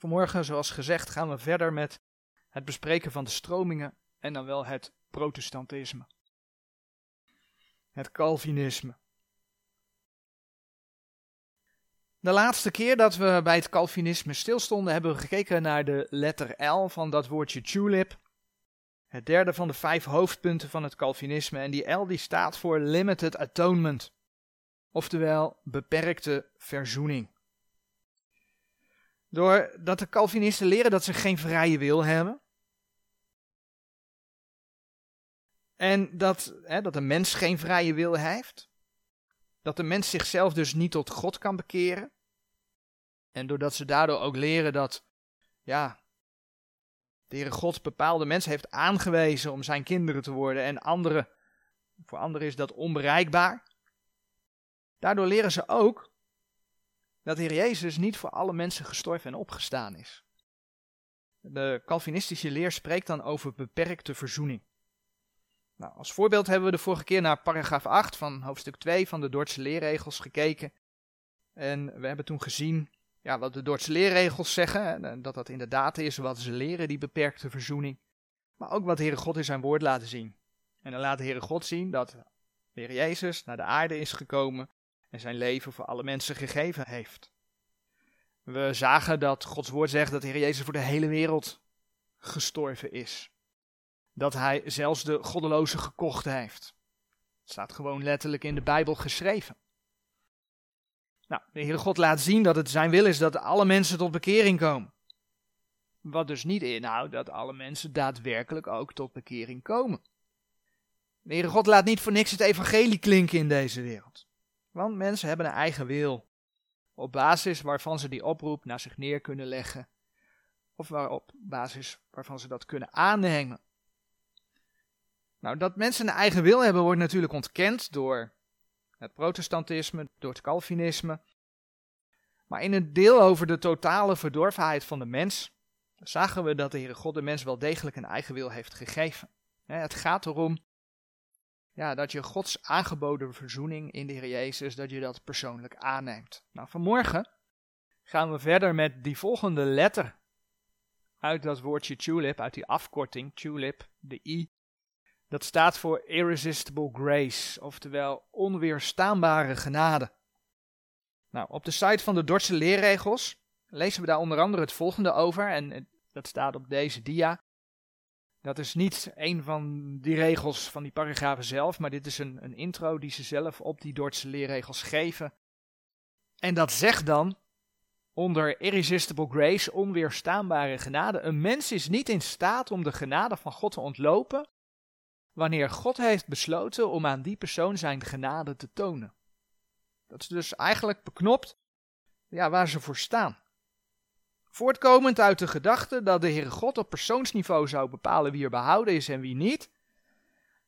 Vanmorgen, zoals gezegd, gaan we verder met het bespreken van de stromingen en dan wel het protestantisme. Het Calvinisme. De laatste keer dat we bij het Calvinisme stilstonden, hebben we gekeken naar de letter L van dat woordje tulip. Het derde van de vijf hoofdpunten van het Calvinisme. En die L die staat voor Limited Atonement. Oftewel beperkte verzoening. Doordat de Calvinisten leren dat ze geen vrije wil hebben. En dat, hè, dat de mens geen vrije wil heeft. Dat de mens zichzelf dus niet tot God kan bekeren. En doordat ze daardoor ook leren dat, ja, de Heere God bepaalde mensen heeft aangewezen om zijn kinderen te worden en anderen, voor anderen is dat onbereikbaar. Daardoor leren ze ook dat de Heer Jezus niet voor alle mensen gestorven en opgestaan is. De Calvinistische leer spreekt dan over beperkte verzoening. Nou, als voorbeeld hebben we de vorige keer naar paragraaf 8 van hoofdstuk 2 van de Dordtse leerregels gekeken. En we hebben toen gezien ja, wat de Dordtse leerregels zeggen, en dat dat inderdaad is wat ze leren, die beperkte verzoening. Maar ook wat de Heere God in zijn woord laten zien. En dan laat de Heere God zien dat de Heer Jezus naar de aarde is gekomen en zijn leven voor alle mensen gegeven heeft. We zagen dat Gods woord zegt dat de Heer Jezus voor de hele wereld gestorven is. Dat hij zelfs de goddeloze gekocht heeft. Het staat gewoon letterlijk in de Bijbel geschreven. Nou, de Heere God laat zien dat het zijn wil is dat alle mensen tot bekering komen. Wat dus niet inhoudt dat alle mensen daadwerkelijk ook tot bekering komen. De Heere God laat niet voor niks het evangelie klinken in deze wereld. Want mensen hebben een eigen wil. Op basis waarvan ze die oproep naar zich neer kunnen leggen. Of waarop basis waarvan ze dat kunnen aannemen. Nou, dat mensen een eigen wil hebben wordt natuurlijk ontkend door het protestantisme, door het Calvinisme. Maar in het deel over de totale verdorvenheid van de mens, zagen we dat de Heere God de mens wel degelijk een eigen wil heeft gegeven. Het gaat erom ja, dat je Gods aangeboden verzoening in de Heer Jezus, dat je dat persoonlijk aanneemt. Nou, vanmorgen gaan we verder met die volgende letter uit dat woordje tulip, uit die afkorting tulip, de I. Dat staat voor irresistible grace, oftewel onweerstaanbare genade. Nou, op de site van de Dordtse leerregels lezen we daar onder andere het volgende over, en dat staat op deze dia. Dat is niet een van die regels van die paragrafen zelf, maar dit is een, een intro die ze zelf op die Dordtse leerregels geven. En dat zegt dan, onder irresistible grace, onweerstaanbare genade, een mens is niet in staat om de genade van God te ontlopen, wanneer God heeft besloten om aan die persoon zijn genade te tonen. Dat is dus eigenlijk beknopt ja, waar ze voor staan. Voortkomend uit de gedachte dat de Heere God op persoonsniveau zou bepalen wie er behouden is en wie niet,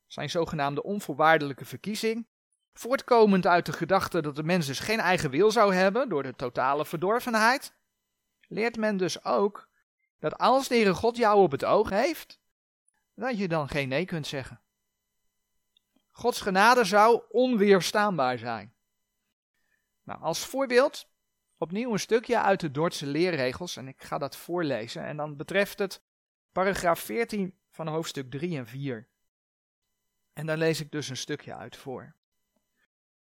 zijn zogenaamde onvoorwaardelijke verkiezing, voortkomend uit de gedachte dat de mens dus geen eigen wil zou hebben door de totale verdorvenheid, leert men dus ook dat als de Heere God jou op het oog heeft, dat je dan geen nee kunt zeggen. Gods genade zou onweerstaanbaar zijn. Nou, als voorbeeld opnieuw een stukje uit de Dordtse leerregels en ik ga dat voorlezen en dan betreft het paragraaf 14 van hoofdstuk 3 en 4. En daar lees ik dus een stukje uit voor.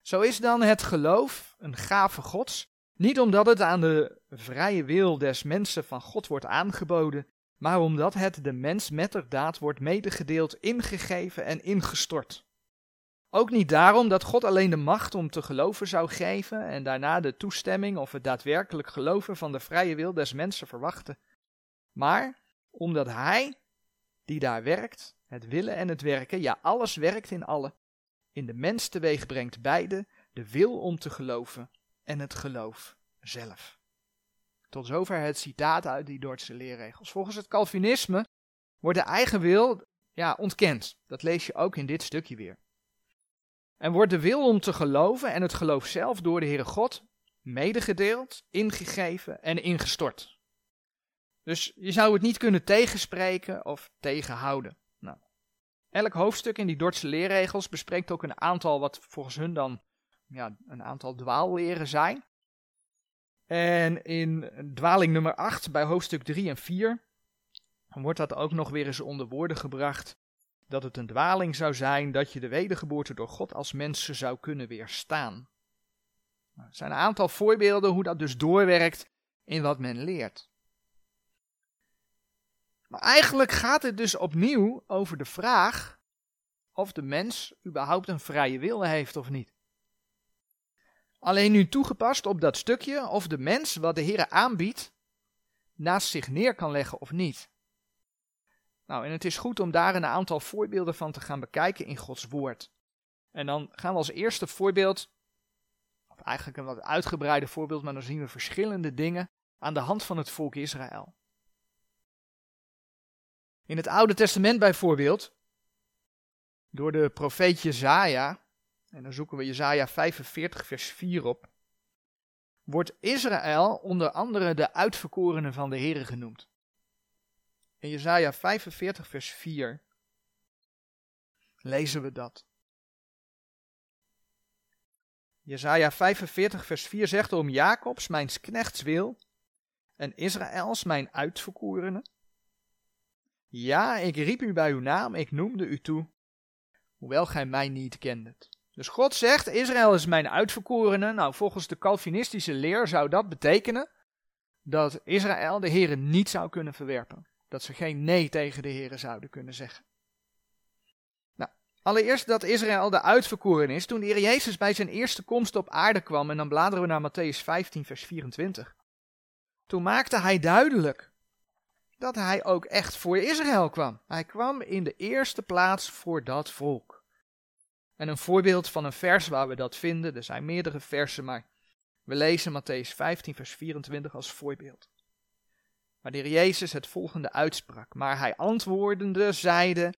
Zo is dan het geloof een gave Gods, niet omdat het aan de vrije wil des mensen van God wordt aangeboden, maar omdat het de mens metterdaad wordt medegedeeld, ingegeven en ingestort. Ook niet daarom dat God alleen de macht om te geloven zou geven en daarna de toestemming of het daadwerkelijk geloven van de vrije wil des mensen verwachten, maar omdat Hij, die daar werkt, het willen en het werken, ja alles werkt in alle, in de mens teweeg brengt beide de wil om te geloven en het geloof zelf. Tot zover het citaat uit die Dordtse leerregels. Volgens het Calvinisme wordt de eigen wil ja, ontkend. Dat lees je ook in dit stukje weer. En wordt de wil om te geloven en het geloof zelf door de Heere God medegedeeld, ingegeven en ingestort. Dus je zou het niet kunnen tegenspreken of tegenhouden. Nou, elk hoofdstuk in die Dordtse leerregels bespreekt ook een aantal wat volgens hun dan ja, een aantal dwaalleren zijn. En in dwaling nummer 8 bij hoofdstuk 3 en 4 wordt dat ook nog weer eens onder woorden gebracht. Dat het een dwaling zou zijn dat je de wedergeboorte door God als mensen zou kunnen weerstaan. Nou, er zijn een aantal voorbeelden hoe dat dus doorwerkt in wat men leert. Maar eigenlijk gaat het dus opnieuw over de vraag of de mens überhaupt een vrije wil heeft of niet. Alleen nu toegepast op dat stukje of de mens wat de Heer aanbiedt naast zich neer kan leggen of niet. Nou, en het is goed om daar een aantal voorbeelden van te gaan bekijken in Gods woord. En dan gaan we als eerste voorbeeld, of eigenlijk een wat uitgebreide voorbeeld, maar dan zien we verschillende dingen aan de hand van het volk Israël. In het Oude Testament bijvoorbeeld, door de profeet Jezaja, en dan zoeken we Jezaja 45 vers 4 op, wordt Israël onder andere de uitverkorenen van de Here genoemd. In Jezaja 45 vers 4 lezen we dat. Jezaja 45 vers 4 zegt om Jacobs, mijn knechts wil, en Israëls, mijn uitverkorene. Ja, ik riep u bij uw naam, ik noemde u toe, hoewel gij mij niet kendet. Dus God zegt, Israël is mijn uitverkorene. Nou, volgens de Calvinistische leer zou dat betekenen dat Israël de Here niet zou kunnen verwerpen. Dat ze geen nee tegen de Here zouden kunnen zeggen. Nou, allereerst dat Israël de uitverkoren is toen de Heer Jezus bij zijn eerste komst op aarde kwam. En dan bladeren we naar Matthäus 15, vers 24. Toen maakte hij duidelijk dat hij ook echt voor Israël kwam. Hij kwam in de eerste plaats voor dat volk. En een voorbeeld van een vers waar we dat vinden, er zijn meerdere versen, maar we lezen Matthäus 15, vers 24 als voorbeeld. Heer Jezus het volgende uitsprak, maar hij antwoordende zeide,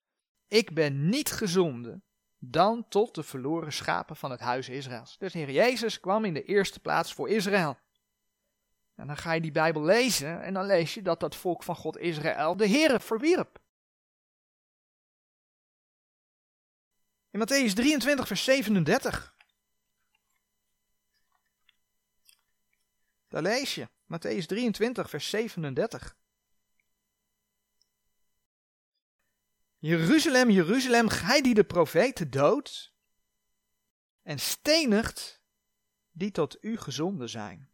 ik ben niet gezonden dan tot de verloren schapen van het huis Israëls. Dus Heer Jezus kwam in de eerste plaats voor Israël. En dan ga je die Bijbel lezen en dan lees je dat dat volk van God Israël de Heere verwierp. In Matthäus 23, vers 37. Daar lees je. Matthäus 23, vers 37. Jeruzalem, Jeruzalem, gij die de profeten doodt en stenigt die tot u gezonden zijn.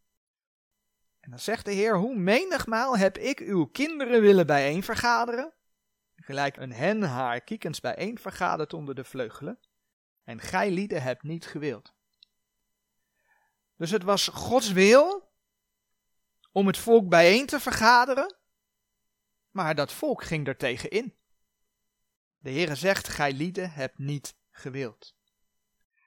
En dan zegt de Heer, hoe menigmaal heb ik uw kinderen willen bijeen vergaderen, gelijk een hen haar kiekens bijeen vergadert onder de vleugelen, en gij lieden hebt niet gewild. Dus het was Gods wil om het volk bijeen te vergaderen, maar dat volk ging er tegen in. De Heere zegt, gij lieden hebt niet gewild.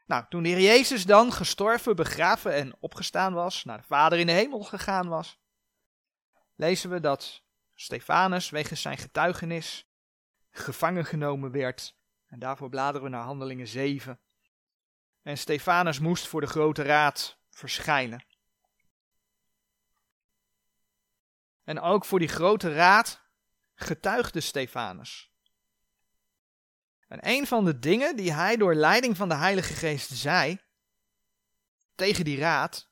Nou, toen de Heer Jezus dan gestorven, begraven en opgestaan was, naar de Vader in de hemel gegaan was, lezen we dat Stefanus wegens zijn getuigenis gevangen genomen werd. En daarvoor bladeren we naar Handelingen 7. En Stefanus moest voor de grote raad verschijnen. En ook voor die grote raad getuigde Stefanus. En een van de dingen die hij door leiding van de Heilige Geest zei tegen die raad,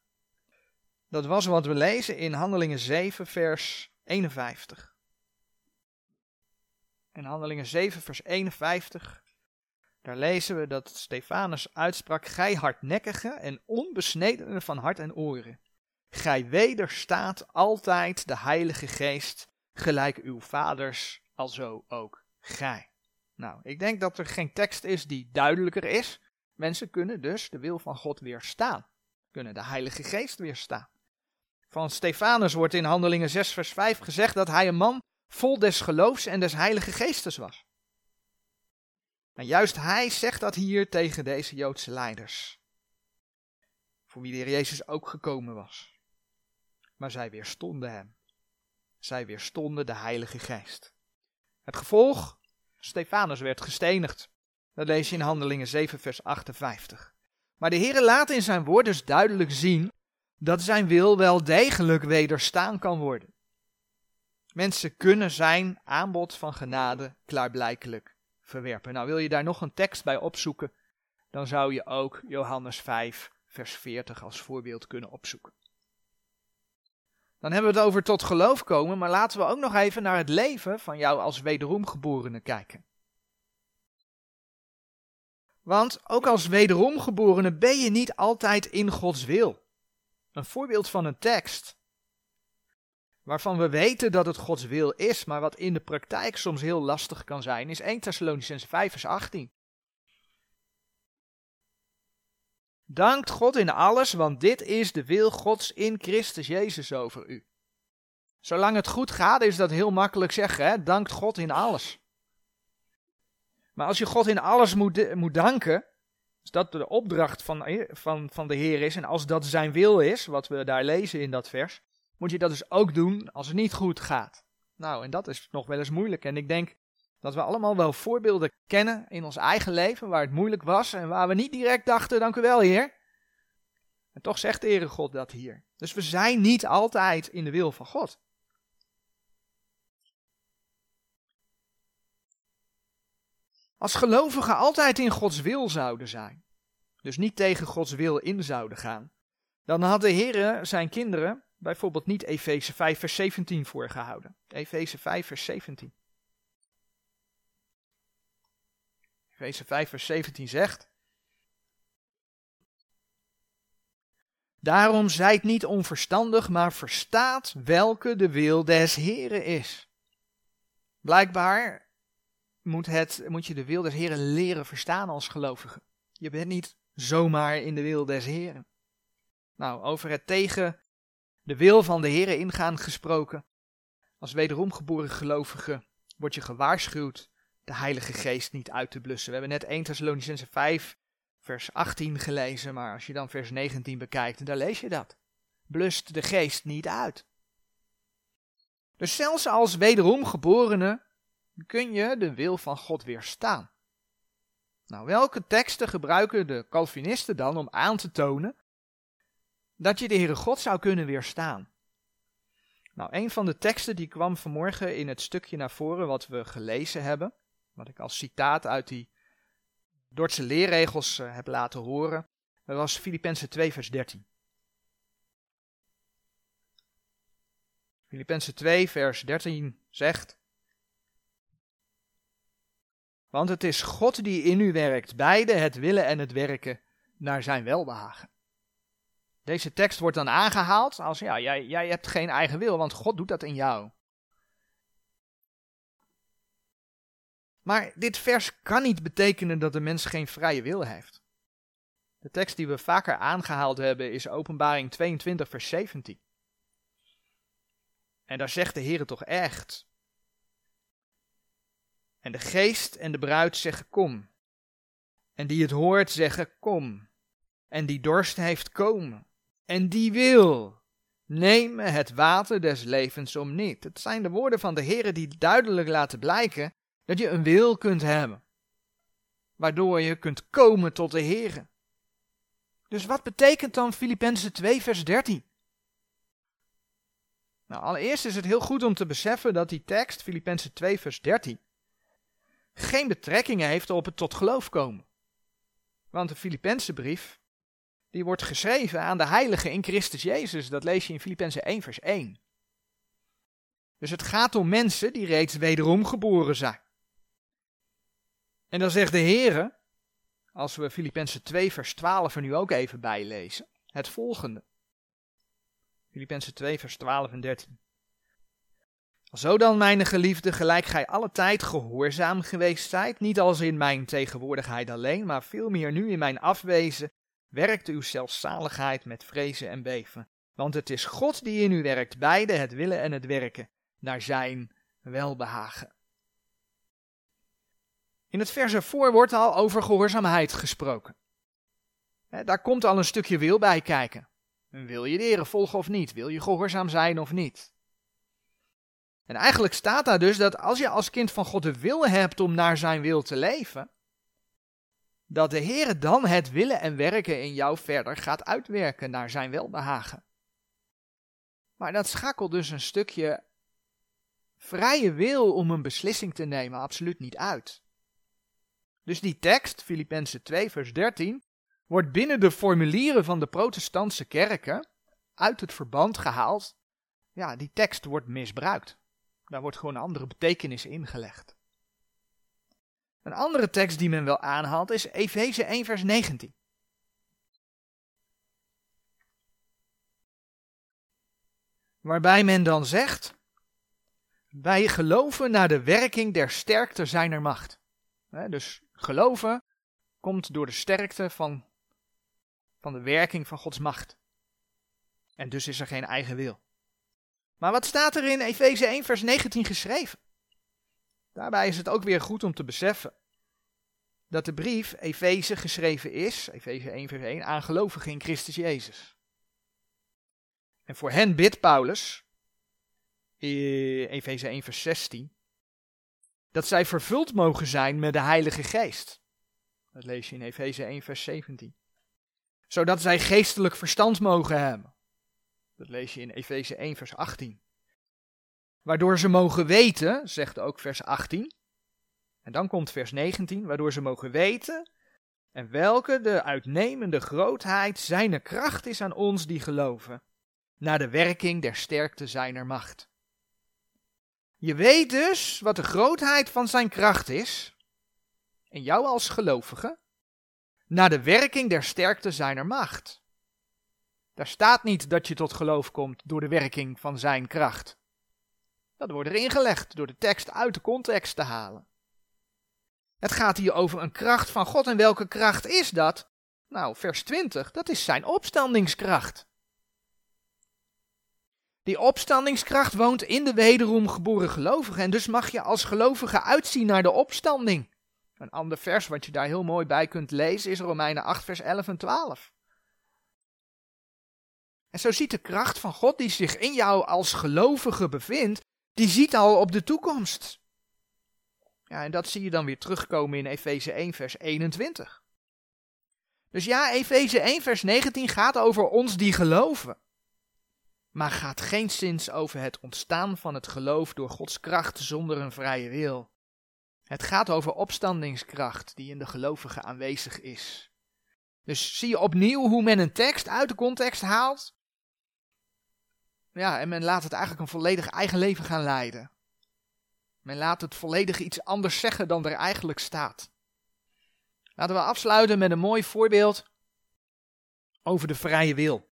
dat was wat we lezen in Handelingen 7, vers 51. In Handelingen 7, vers 51, daar lezen we dat Stefanus uitsprak: Gij hardnekkige en onbesnedene van hart en oren, gij wederstaat altijd de Heilige Geest, gelijk uw vaders, alzo ook gij. Nou, ik denk dat er geen tekst is die duidelijker is. Mensen kunnen dus de wil van God weerstaan. Kunnen de Heilige Geest weerstaan. Van Stefanus wordt in Handelingen 6 vers 5 gezegd dat hij een man vol des geloofs en des Heilige Geestes was. En juist hij zegt dat hier tegen deze Joodse leiders. Voor wie de Heer Jezus ook gekomen was. Maar zij weerstonden hem. Zij weerstonden de Heilige Geest. Het gevolg Stefanus werd gestenigd. Dat lees je in Handelingen 7, vers 58. Maar de Heer laat in zijn woord dus duidelijk zien dat zijn wil wel degelijk wederstaan kan worden. Mensen kunnen zijn aanbod van genade klaarblijkelijk verwerpen. Nou, wil je daar nog een tekst bij opzoeken, dan zou je ook Johannes 5, vers 40 als voorbeeld kunnen opzoeken. Dan hebben we het over tot geloof komen, maar laten we ook nog even naar het leven van jou als wederomgeborene kijken. Want ook als wederomgeborene ben je niet altijd in Gods wil. Een voorbeeld van een tekst waarvan we weten dat het Gods wil is, maar wat in de praktijk soms heel lastig kan zijn, is 1 Thessalonicense 5 vers 18. Dankt God in alles, want dit is de wil Gods in Christus Jezus over u. Zolang het goed gaat, is dat heel makkelijk zeggen, hè? dankt God in alles. Maar als je God in alles moet, moet danken, als dat de opdracht van, van, van de Heer is, en als dat zijn wil is, wat we daar lezen in dat vers, moet je dat dus ook doen als het niet goed gaat. Nou, en dat is nog wel eens moeilijk. En ik denk dat we allemaal wel voorbeelden kennen in ons eigen leven waar het moeilijk was en waar we niet direct dachten, dank u wel Heer. En toch zegt de Heere God dat hier. Dus we zijn niet altijd in de wil van God. Als gelovigen altijd in Gods wil zouden zijn, dus niet tegen Gods wil in zouden gaan, dan had de Heer zijn kinderen bijvoorbeeld niet Efeze 5 vers 17 voorgehouden. Efeze 5 vers 17. Efeze 5 vers 17 zegt, Daarom zijt niet onverstandig, maar verstaat welke de wil des Heren is. Blijkbaar moet, het, moet je de wil des Heren leren verstaan als gelovige. Je bent niet zomaar in de wil des Heren. Nou, over het tegen de wil van de Heren ingaan gesproken. Als wederom geboren gelovige word je gewaarschuwd de Heilige Geest niet uit te blussen. We hebben net 1 Thessalonicense 5 vers 18 gelezen, maar als je dan vers 19 bekijkt, dan lees je dat. Blust de geest niet uit. Dus zelfs als wederom geborene kun je de wil van God weerstaan. Nou, welke teksten gebruiken de Calvinisten dan om aan te tonen dat je de Heere God zou kunnen weerstaan? Nou, een van de teksten die kwam vanmorgen in het stukje naar voren wat we gelezen hebben, wat ik als citaat uit die Dordtse leerregels uh, heb laten horen, dat was Filippenzen 2 vers 13. Filippenzen 2 vers 13 zegt, want het is God die in u werkt, beide het willen en het werken naar zijn welbehagen. Deze tekst wordt dan aangehaald als, ja, jij, jij hebt geen eigen wil, want God doet dat in jou. Maar dit vers kan niet betekenen dat de mens geen vrije wil heeft. De tekst die we vaker aangehaald hebben is Openbaring 22, vers 17. En daar zegt de Heer toch echt. En de geest en de bruid zeggen kom. En die het hoort zeggen kom. En die dorst heeft komen. En die wil. Neem het water des levens om niet. Het zijn de woorden van de Heer die duidelijk laten blijken dat je een wil kunt hebben. Waardoor je kunt komen tot de Heer. Dus wat betekent dan Filippenzen 2 vers 13? Nou, allereerst is het heel goed om te beseffen dat die tekst, Filippenzen 2 vers 13, geen betrekking heeft op het tot geloof komen. Want de Filippense brief, die wordt geschreven aan de heiligen in Christus Jezus. Dat lees je in Filippenzen 1 vers 1. Dus het gaat om mensen die reeds wederom geboren zijn. En dan zegt de Heere, als we Filippenzen 2 vers 12 er nu ook even bij lezen, het volgende. Filippenzen 2 vers 12 en 13. Zo dan, mijn geliefde, gelijk gij alle tijd gehoorzaam geweest zijt, niet als in mijn tegenwoordigheid alleen, maar veel meer nu in mijn afwezen, werkt uw zelfzaligheid met vrezen en beven. Want het is God die in u werkt, beide het willen en het werken, naar zijn welbehagen. In het vers ervoor wordt al over gehoorzaamheid gesproken. daar komt al een stukje wil bij kijken. Wil je de Heer volgen of niet? Wil je gehoorzaam zijn of niet? En eigenlijk staat daar dus dat als je als kind van God de wil hebt om naar zijn wil te leven, dat de Heer dan het willen en werken in jou verder gaat uitwerken naar zijn welbehagen. Maar dat schakelt dus een stukje vrije wil om een beslissing te nemen absoluut niet uit. Dus die tekst, Filippenzen 2, vers 13, wordt binnen de formulieren van de protestantse kerken uit het verband gehaald ja, die tekst wordt misbruikt. Daar wordt gewoon een andere betekenis ingelegd. Een andere tekst die men wel aanhaalt is Efeze 1 vers 19. Waarbij men dan zegt, wij geloven naar de werking der sterkte zijner macht. Dus geloven komt door de sterkte van, van de werking van Gods macht. En dus is er geen eigen wil. Maar wat staat er in Efeze 1 vers 19 geschreven? Daarbij is het ook weer goed om te beseffen dat de brief Efeze geschreven is, Efeze 1 vers 1, aan gelovigen in Christus Jezus. En voor hen bidt Paulus, Efeze 1 vers 16, dat zij vervuld mogen zijn met de Heilige Geest. Dat lees je in Efeze 1 vers 17. Zodat zij geestelijk verstand mogen hebben. Dat lees je in Efeze 1 vers 18. Waardoor ze mogen weten, zegt ook vers 18. En dan komt vers 19, waardoor ze mogen weten en welke de uitnemende grootheid zijner kracht is aan ons die geloven, naar de werking der sterkte zijner macht. Je weet dus wat de grootheid van zijn kracht is, en jou als gelovige, naar de werking der sterkte zijner macht. Daar staat niet dat je tot geloof komt door de werking van zijn kracht. Dat wordt erin gelegd door de tekst uit de context te halen. Het gaat hier over een kracht van God. En welke kracht is dat? Nou, vers 20, dat is zijn opstandingskracht. Die opstandingskracht woont in de wederom geboren gelovigen. En dus mag je als gelovige uitzien naar de opstanding. Een ander vers wat je daar heel mooi bij kunt lezen is Romeinen 8, vers 11 en 12. En zo ziet de kracht van God die zich in jou als gelovige bevindt, die ziet al op de toekomst. Ja, en dat zie je dan weer terugkomen in Efeze 1, vers 21. Dus ja, Efeze 1, vers 19 gaat over ons die geloven. Maar gaat geen zins over het ontstaan van het geloof door Gods kracht zonder een vrije wil. Het gaat over opstandingskracht die in de gelovige aanwezig is. Dus zie je opnieuw hoe men een tekst uit de context haalt ja, en men laat het eigenlijk een volledig eigen leven gaan leiden. Men laat het volledig iets anders zeggen dan er eigenlijk staat. Laten we afsluiten met een mooi voorbeeld over de vrije wil.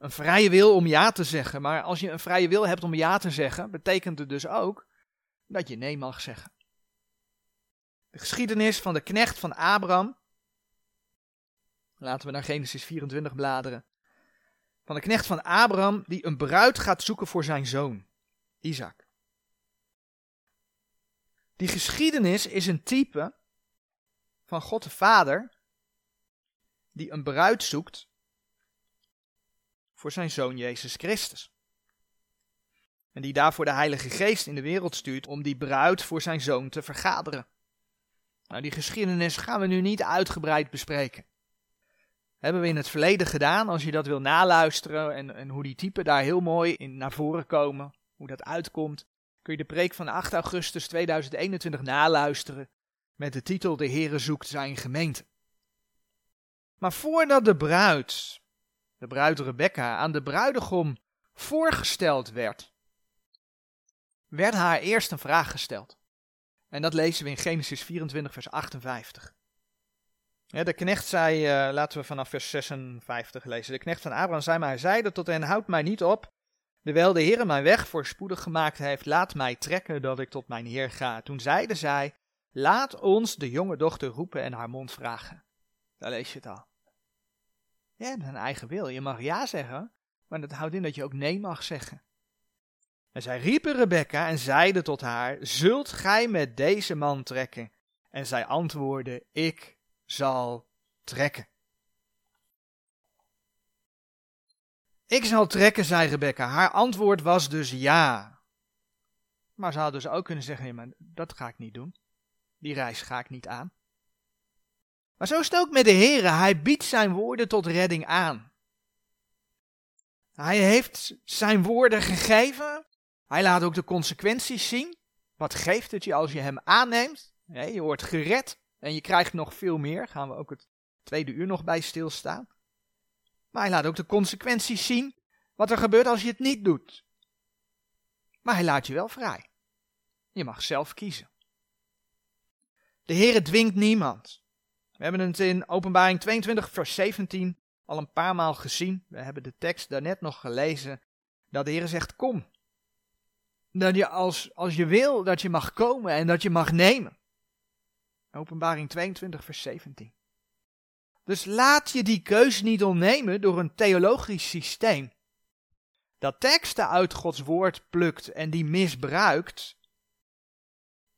Een vrije wil om ja te zeggen, maar als je een vrije wil hebt om ja te zeggen, betekent het dus ook dat je nee mag zeggen. De geschiedenis van de knecht van Abraham. Laten we naar Genesis 24 bladeren van de knecht van Abraham die een bruid gaat zoeken voor zijn zoon, Isaac. Die geschiedenis is een type van God de Vader die een bruid zoekt voor zijn zoon Jezus Christus. En die daarvoor de Heilige Geest in de wereld stuurt om die bruid voor zijn zoon te vergaderen. Nou, die geschiedenis gaan we nu niet uitgebreid bespreken. Hebben we in het verleden gedaan. Als je dat wil naluisteren en, en hoe die typen daar heel mooi in naar voren komen, hoe dat uitkomt, kun je de preek van 8 augustus 2021 naluisteren met de titel De Heere zoekt zijn gemeente. Maar voordat de bruid, de bruid Rebecca, aan de bruidegom voorgesteld werd, werd haar eerst een vraag gesteld. En dat lezen we in Genesis 24, vers 58. Ja, de knecht zei, uh, laten we vanaf vers 56 lezen. De knecht van Abraham zei, maar hij zeide tot hen, houd mij niet op. Terwijl de Heer mijn weg voorspoedig gemaakt heeft, laat mij trekken dat ik tot mijn Heer ga. Toen zeide zij, laat ons de jonge dochter roepen en haar mond vragen. Daar lees je het al. Je hebt een eigen wil. Je mag ja zeggen, maar dat houdt in dat je ook nee mag zeggen. En zij riepen Rebecca en zeiden tot haar, zult gij met deze man trekken? En zij antwoordde, ik zal trekken. Ik zal trekken, zei Rebecca. Haar antwoord was dus ja. Maar ze had dus ook kunnen zeggen: nee, maar dat ga ik niet doen. Die reis ga ik niet aan. Maar zo is het ook met de Heer. Hij biedt zijn woorden tot redding aan. Hij heeft zijn woorden gegeven. Hij laat ook de consequenties zien. Wat geeft het je als je hem aanneemt? je wordt gered. En je krijgt nog veel meer, gaan we ook het tweede uur nog bij stilstaan. Maar hij laat ook de consequenties zien wat er gebeurt als je het niet doet. Maar hij laat je wel vrij. Je mag zelf kiezen. De Heere dwingt niemand. We hebben het in Openbaring 22, vers 17 al een paar maal gezien. We hebben de tekst daarnet nog gelezen. Dat de Heere zegt: Kom. Dat je als, als je wil, dat je mag komen en dat je mag nemen. Openbaring 22, vers 17. Dus laat je die keus niet ontnemen door een theologisch systeem. Dat teksten uit Gods woord plukt en die misbruikt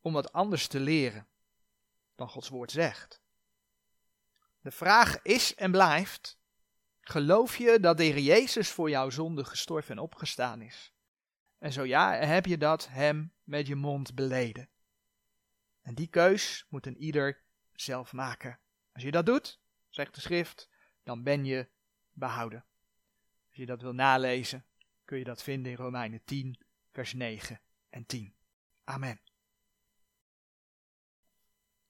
om wat anders te leren dan Gods woord zegt. De vraag is en blijft: geloof je dat de Heer Jezus voor jouw zonde gestorven en opgestaan is? En zo ja, heb je dat hem met je mond beleden? En die keus moet een ieder zelf maken. Als je dat doet, zegt de schrift, dan ben je behouden. Als je dat wil nalezen, kun je dat vinden in Romeinen 10, vers 9 en 10. Amen.